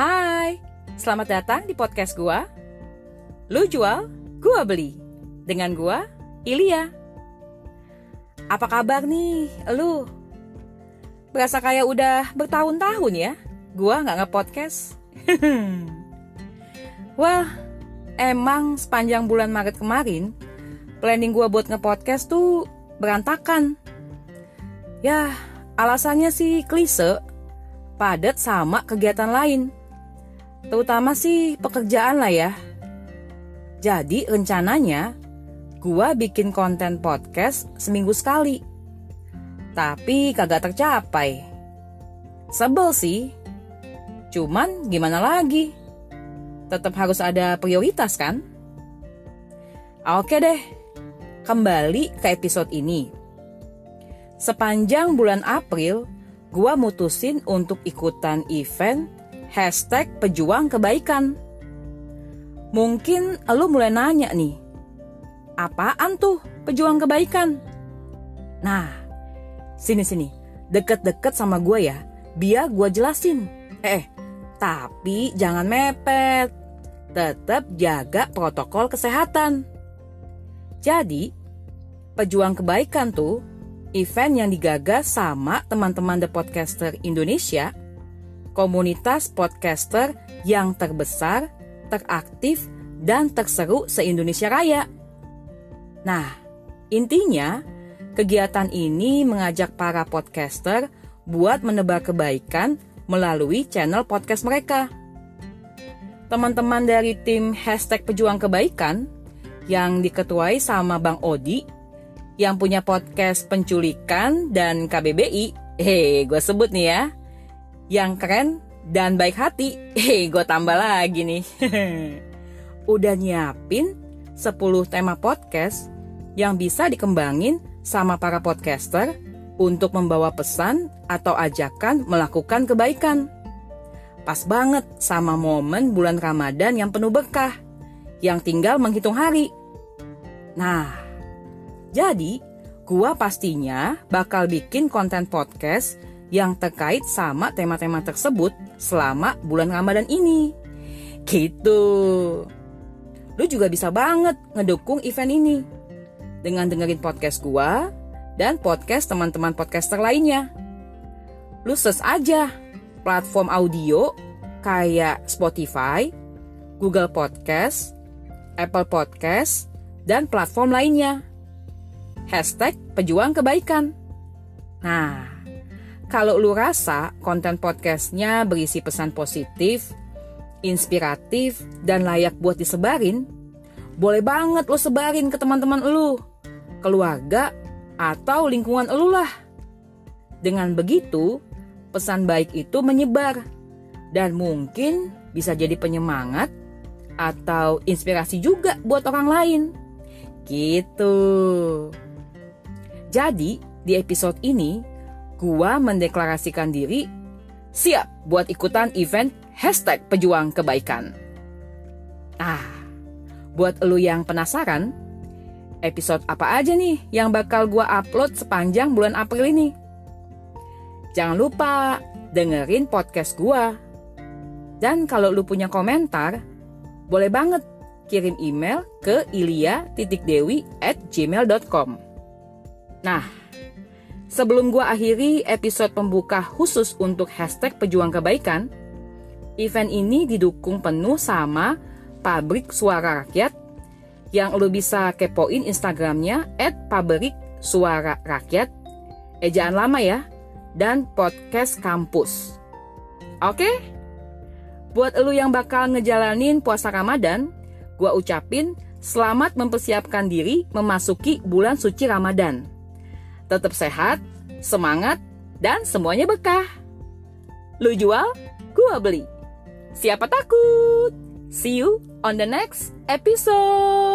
Hai, selamat datang di podcast gua. Lu jual, gua beli. Dengan gua, Ilya. Apa kabar nih, lu? Berasa kayak udah bertahun-tahun ya, gua nggak nge-podcast. Wah, emang sepanjang bulan Maret kemarin, planning gua buat nge-podcast tuh berantakan. Ya, alasannya sih klise, padat sama kegiatan lain. Terutama sih pekerjaan lah ya. Jadi rencananya gua bikin konten podcast seminggu sekali. Tapi kagak tercapai. Sebel sih. Cuman gimana lagi? Tetap harus ada prioritas kan? Oke deh. Kembali ke episode ini. Sepanjang bulan April, gua mutusin untuk ikutan event hashtag pejuang kebaikan. Mungkin lo mulai nanya nih, apaan tuh pejuang kebaikan? Nah, sini-sini, deket-deket sama gue ya, biar gue jelasin. Eh, tapi jangan mepet, tetap jaga protokol kesehatan. Jadi, pejuang kebaikan tuh event yang digagas sama teman-teman The Podcaster Indonesia komunitas podcaster yang terbesar, teraktif, dan terseru se-Indonesia Raya. Nah, intinya kegiatan ini mengajak para podcaster buat menebar kebaikan melalui channel podcast mereka. Teman-teman dari tim hashtag pejuang kebaikan yang diketuai sama Bang Odi yang punya podcast penculikan dan KBBI, hei gue sebut nih ya, yang keren dan baik hati. Hei, gue tambah lagi nih. Udah nyiapin 10 tema podcast yang bisa dikembangin sama para podcaster untuk membawa pesan atau ajakan melakukan kebaikan. Pas banget sama momen bulan Ramadan yang penuh berkah, yang tinggal menghitung hari. Nah, jadi gua pastinya bakal bikin konten podcast yang terkait sama tema-tema tersebut selama bulan Ramadan ini. Gitu. Lu juga bisa banget ngedukung event ini dengan dengerin podcast gua dan podcast teman-teman podcaster lainnya. Lu search aja platform audio kayak Spotify, Google Podcast, Apple Podcast, dan platform lainnya. Hashtag pejuang kebaikan. Nah, kalau lu rasa konten podcastnya berisi pesan positif, inspiratif, dan layak buat disebarin, boleh banget lo sebarin ke teman-teman lu, keluarga, atau lingkungan lu lah. Dengan begitu, pesan baik itu menyebar dan mungkin bisa jadi penyemangat atau inspirasi juga buat orang lain. Gitu. Jadi, di episode ini gua mendeklarasikan diri siap buat ikutan event hashtag pejuang kebaikan. Ah, buat lu yang penasaran, episode apa aja nih yang bakal gua upload sepanjang bulan April ini? Jangan lupa dengerin podcast gua. Dan kalau lu punya komentar, boleh banget kirim email ke ilia.dewi at gmail.com. Nah, Sebelum gua akhiri episode pembuka khusus untuk hashtag pejuang kebaikan, event ini didukung penuh sama Pabrik Suara Rakyat yang lo bisa kepoin Instagramnya at Pabrik Suara Rakyat, ejaan lama ya, dan podcast kampus. Oke? Buat lo yang bakal ngejalanin puasa Ramadan, gua ucapin selamat mempersiapkan diri memasuki bulan suci Ramadan tetap sehat, semangat, dan semuanya bekah. Lu jual, gua beli. Siapa takut? See you on the next episode.